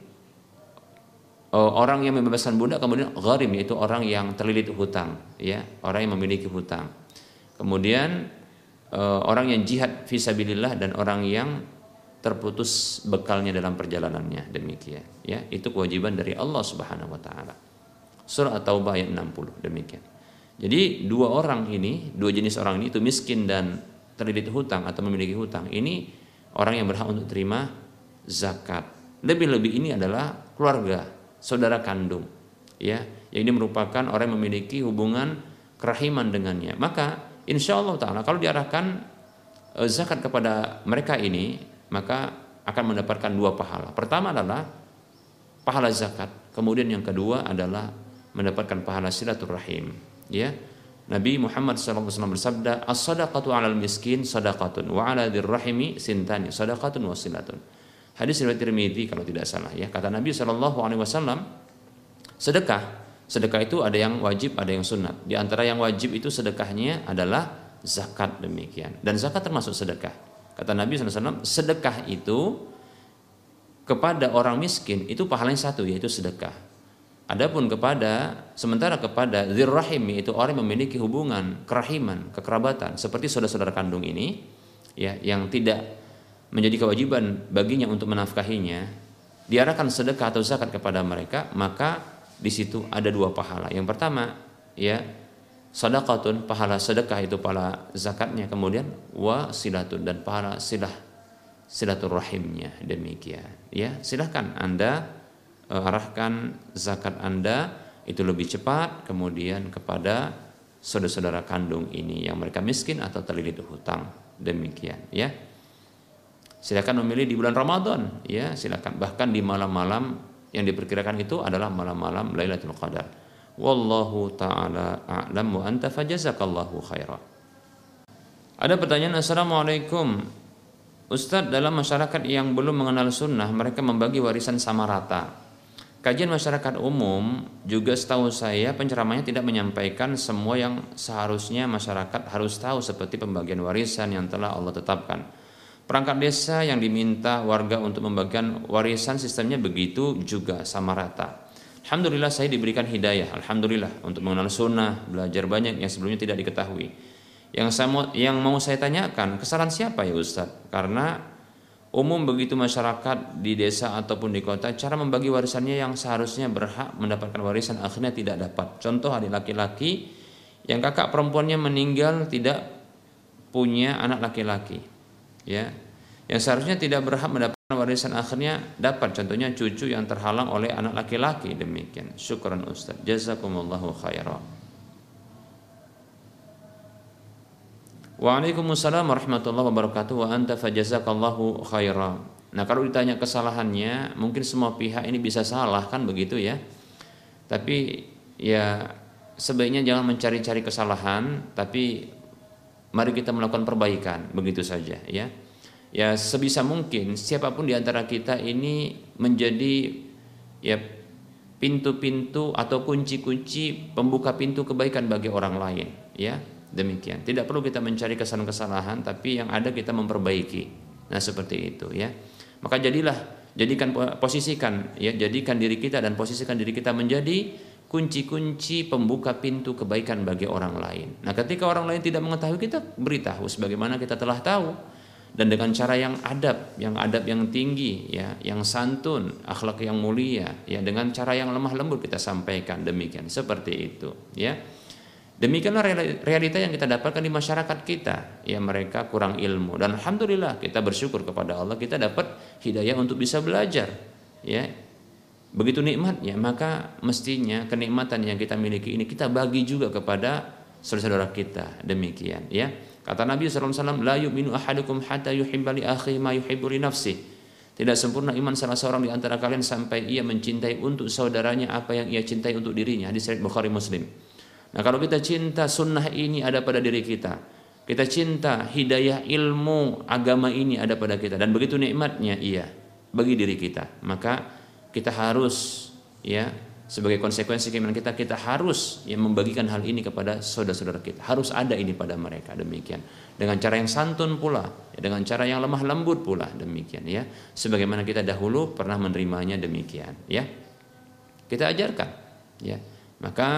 Oh, orang yang membebaskan budak kemudian gharim yaitu orang yang terlilit hutang ya. Orang yang memiliki hutang. Kemudian eh, orang yang jihad visabilillah dan orang yang terputus bekalnya dalam perjalanannya. Demikian ya. Itu kewajiban dari Allah Subhanahu wa taala. Surah at-taubah ayat 60 demikian jadi dua orang ini dua jenis orang ini itu miskin dan terlilit hutang atau memiliki hutang ini orang yang berhak untuk terima zakat. Lebih-lebih ini adalah keluarga, saudara kandung. Ya, yang ini merupakan orang yang memiliki hubungan kerahiman dengannya. Maka insya Allah taala kalau diarahkan eh, zakat kepada mereka ini, maka akan mendapatkan dua pahala. Pertama adalah pahala zakat, kemudian yang kedua adalah mendapatkan pahala silaturahim. Ya, Nabi Muhammad SAW bersabda, "As-sadaqatu 'alal miskin sadaqatun wa 'ala dirrahimi sintani sadaqatun wa silatun." Hadis riwayat Tirmidzi kalau tidak salah ya. Kata Nabi wasallam, sedekah, sedekah itu ada yang wajib, ada yang sunat. Di antara yang wajib itu sedekahnya adalah zakat demikian. Dan zakat termasuk sedekah. Kata Nabi SAW, sedekah itu kepada orang miskin itu pahalanya satu yaitu sedekah Adapun kepada sementara kepada zirrahim itu orang yang memiliki hubungan kerahiman, kekerabatan seperti saudara-saudara kandung ini ya yang tidak menjadi kewajiban baginya untuk menafkahinya, diarahkan sedekah atau zakat kepada mereka, maka di situ ada dua pahala. Yang pertama ya sadaqatun pahala sedekah itu pahala zakatnya. Kemudian wa silatun dan pahala silah silaturahimnya demikian ya. Silahkan anda arahkan zakat anda itu lebih cepat kemudian kepada saudara-saudara kandung ini yang mereka miskin atau terlilit hutang. Demikian ya. Silakan memilih di bulan Ramadan ya. Silakan. Bahkan di malam-malam yang diperkirakan itu adalah malam-malam Lailatul Qadar. Wallahu taala a'lam wa anta fajazakallahu khaira. Ada pertanyaan Assalamualaikum. Ustadz dalam masyarakat yang belum mengenal sunnah mereka membagi warisan sama rata. Kajian masyarakat umum juga setahu saya penceramahnya tidak menyampaikan semua yang seharusnya masyarakat harus tahu seperti pembagian warisan yang telah Allah tetapkan. Perangkat desa yang diminta warga untuk membagikan warisan sistemnya begitu juga sama rata. Alhamdulillah saya diberikan hidayah, Alhamdulillah untuk mengenal sunnah, belajar banyak yang sebelumnya tidak diketahui. Yang saya mau, yang mau saya tanyakan, kesalahan siapa ya Ustadz? Karena umum begitu masyarakat di desa ataupun di kota, cara membagi warisannya yang seharusnya berhak mendapatkan warisan akhirnya tidak dapat. Contoh adik laki-laki yang kakak perempuannya meninggal tidak punya anak laki-laki, ya, yang seharusnya tidak berhak mendapatkan warisan akhirnya dapat. Contohnya cucu yang terhalang oleh anak laki-laki demikian. Syukran Ustadz. Jazakumullahu khairan. Waalaikumsalam warahmatullahi wabarakatuh wa anta fajazakallahu khaira. Nah, kalau ditanya kesalahannya, mungkin semua pihak ini bisa salah kan begitu ya. Tapi ya sebaiknya jangan mencari-cari kesalahan, tapi mari kita melakukan perbaikan begitu saja ya. Ya sebisa mungkin siapa pun di antara kita ini menjadi ya pintu-pintu atau kunci-kunci pembuka pintu kebaikan bagi orang lain ya Demikian. Tidak perlu kita mencari kesalahan-kesalahan, tapi yang ada kita memperbaiki. Nah, seperti itu ya. Maka jadilah jadikan posisikan ya, jadikan diri kita dan posisikan diri kita menjadi kunci-kunci pembuka pintu kebaikan bagi orang lain. Nah, ketika orang lain tidak mengetahui kita beritahu sebagaimana kita telah tahu dan dengan cara yang adab, yang adab yang tinggi ya, yang santun, akhlak yang mulia ya, dengan cara yang lemah lembut kita sampaikan demikian. Seperti itu ya. Demikianlah realita yang kita dapatkan di masyarakat kita. Ya mereka kurang ilmu dan alhamdulillah kita bersyukur kepada Allah kita dapat hidayah untuk bisa belajar. Ya. Begitu nikmatnya maka mestinya kenikmatan yang kita miliki ini kita bagi juga kepada saudara-saudara kita. Demikian ya. Kata Nabi SAW, La yu'minu ahadukum hatta yuhibba li akhi ma yuhibbu nafsih. Tidak sempurna iman salah seorang di antara kalian sampai ia mencintai untuk saudaranya apa yang ia cintai untuk dirinya. Hadis Bukhari Muslim. Nah kalau kita cinta sunnah ini ada pada diri kita, kita cinta hidayah ilmu agama ini ada pada kita dan begitu nikmatnya iya bagi diri kita, maka kita harus ya sebagai konsekuensi keimanan kita kita harus ya membagikan hal ini kepada saudara-saudara kita. Harus ada ini pada mereka demikian. Dengan cara yang santun pula, ya, dengan cara yang lemah lembut pula demikian ya. Sebagaimana kita dahulu pernah menerimanya demikian ya. Kita ajarkan ya. Maka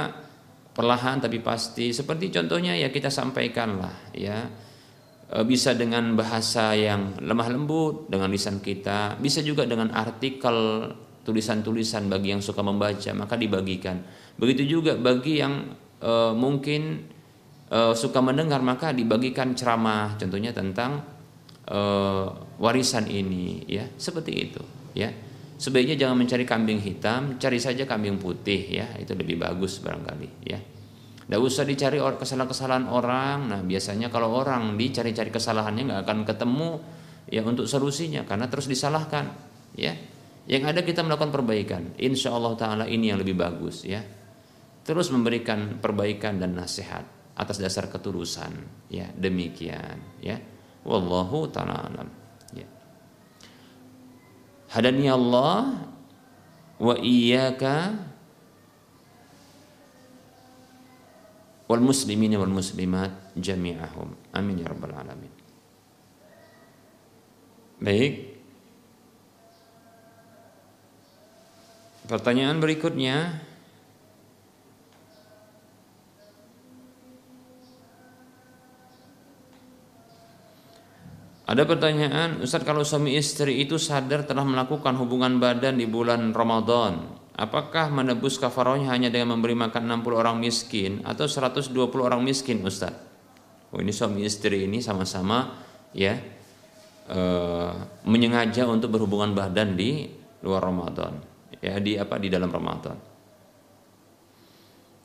perlahan tapi pasti. Seperti contohnya ya kita sampaikanlah ya e, bisa dengan bahasa yang lemah lembut dengan lisan kita bisa juga dengan artikel tulisan-tulisan bagi yang suka membaca maka dibagikan. Begitu juga bagi yang e, mungkin e, suka mendengar maka dibagikan ceramah contohnya tentang e, warisan ini ya. Seperti itu ya sebaiknya jangan mencari kambing hitam, cari saja kambing putih ya, itu lebih bagus barangkali ya. Tidak usah dicari kesalahan-kesalahan orang. Nah biasanya kalau orang dicari-cari kesalahannya nggak akan ketemu ya untuk solusinya karena terus disalahkan ya. Yang ada kita melakukan perbaikan. Insya Allah Taala ini yang lebih bagus ya. Terus memberikan perbaikan dan nasihat atas dasar ketulusan ya demikian ya. Wallahu taala alam. Hadani Allah wa iyyaka wal muslimin wal muslimat jami'ahum. Amin ya rabbal alamin. Baik. Pertanyaan berikutnya Ada pertanyaan, Ustaz kalau suami istri itu sadar telah melakukan hubungan badan di bulan Ramadan, apakah menebus kafarohnya hanya dengan memberi makan 60 orang miskin atau 120 orang miskin Ustaz? Oh ini suami istri ini sama-sama ya e, menyengaja untuk berhubungan badan di luar Ramadan ya di apa di dalam Ramadan.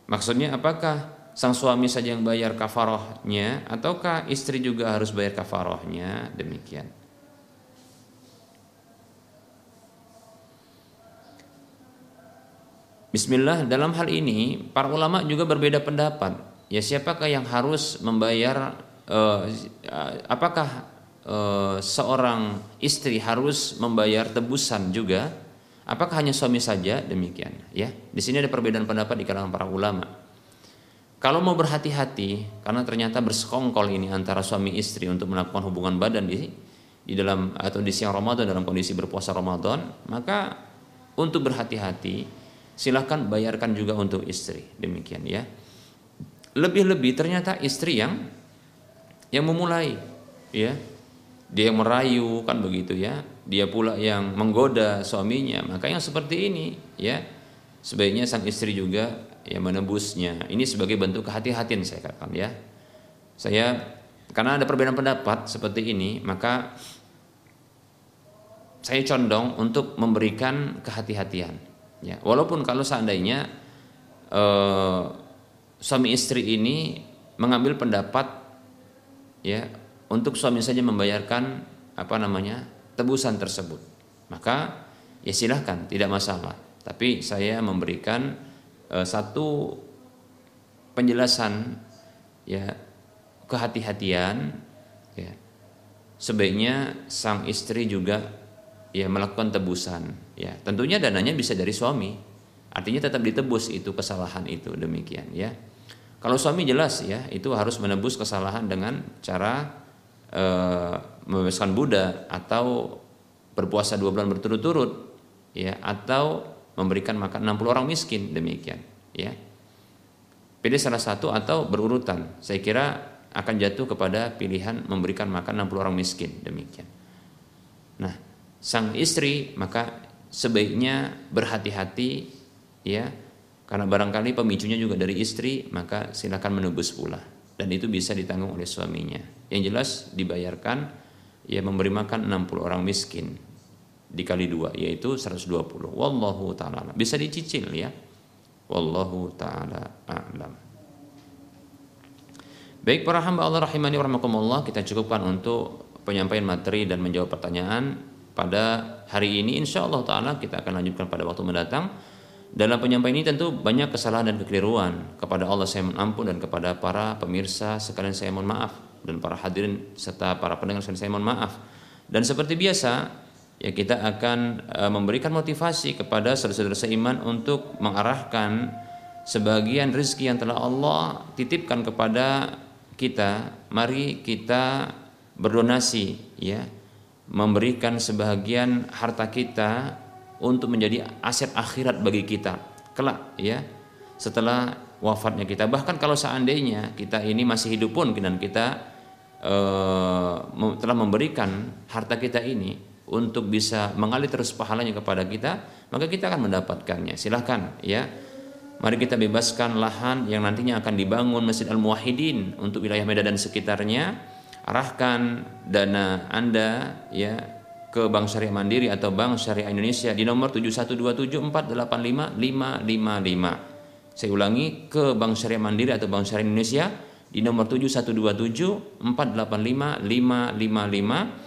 Maksudnya apakah sang suami saja yang bayar kafarohnya ataukah istri juga harus bayar kafarohnya demikian. Bismillah dalam hal ini para ulama juga berbeda pendapat. Ya siapakah yang harus membayar uh, apakah uh, seorang istri harus membayar tebusan juga? Apakah hanya suami saja demikian? Ya, di sini ada perbedaan pendapat di kalangan para ulama. Kalau mau berhati-hati karena ternyata bersekongkol ini antara suami istri untuk melakukan hubungan badan di di dalam atau di siang Ramadan dalam kondisi berpuasa Ramadan, maka untuk berhati-hati silahkan bayarkan juga untuk istri. Demikian ya. Lebih-lebih ternyata istri yang yang memulai ya. Dia yang merayu kan begitu ya. Dia pula yang menggoda suaminya. Maka yang seperti ini ya sebaiknya sang istri juga yang menebusnya ini sebagai bentuk kehati-hatian saya katakan ya. Saya karena ada perbedaan pendapat seperti ini maka saya condong untuk memberikan kehati-hatian Ya, walaupun kalau seandainya eh, suami istri ini mengambil pendapat ya untuk suami saja membayarkan apa namanya tebusan tersebut, maka ya silahkan tidak masalah. Tapi saya memberikan eh, satu penjelasan ya kehati-hatian ya. Sebaiknya sang istri juga ya melakukan tebusan ya. Tentunya dananya bisa dari suami. Artinya tetap ditebus itu kesalahan itu demikian ya. Kalau suami jelas ya itu harus menebus kesalahan dengan cara e, membebaskan budak atau berpuasa dua bulan berturut-turut ya atau memberikan makan. 60 orang miskin demikian ya. Pilih salah satu atau berurutan. Saya kira akan jatuh kepada pilihan memberikan makan 60 orang miskin demikian. Nah sang istri maka sebaiknya berhati-hati ya. Karena barangkali pemicunya juga dari istri maka silakan menebus pula. Dan itu bisa ditanggung oleh suaminya. Yang jelas dibayarkan ya memberi makan 60 orang miskin dikali dua yaitu 120 wallahu taala bisa dicicil ya. Wallahu taala a'lam. Baik para hamba Allah rahimani warahmatullah kita cukupkan untuk penyampaian materi dan menjawab pertanyaan pada hari ini. Insya Allah Ta'ala kita akan lanjutkan pada waktu mendatang. Dalam penyampaian ini tentu banyak kesalahan dan kekeliruan. Kepada Allah saya mohon ampun dan kepada para pemirsa sekalian saya mohon maaf. Dan para hadirin serta para pendengar sekalian saya mohon maaf. Dan seperti biasa ya kita akan e, memberikan motivasi kepada saudara-saudara seiman untuk mengarahkan sebagian rezeki yang telah Allah titipkan kepada kita. Mari kita berdonasi ya. Memberikan sebagian harta kita untuk menjadi aset akhirat bagi kita kelak ya setelah wafatnya kita. Bahkan kalau seandainya kita ini masih hidup pun dan kita uh, telah memberikan harta kita ini untuk bisa mengalir terus pahalanya kepada kita maka kita akan mendapatkannya. Silahkan ya. Mari kita bebaskan lahan yang nantinya akan dibangun Masjid Al Muwahhidin untuk wilayah Medan dan sekitarnya. Arahkan dana Anda ya ke Bank Syariah Mandiri atau Bank Syariah Indonesia di nomor 712748555. Saya ulangi ke Bank Syariah Mandiri atau Bank Syariah Indonesia di nomor 71274855555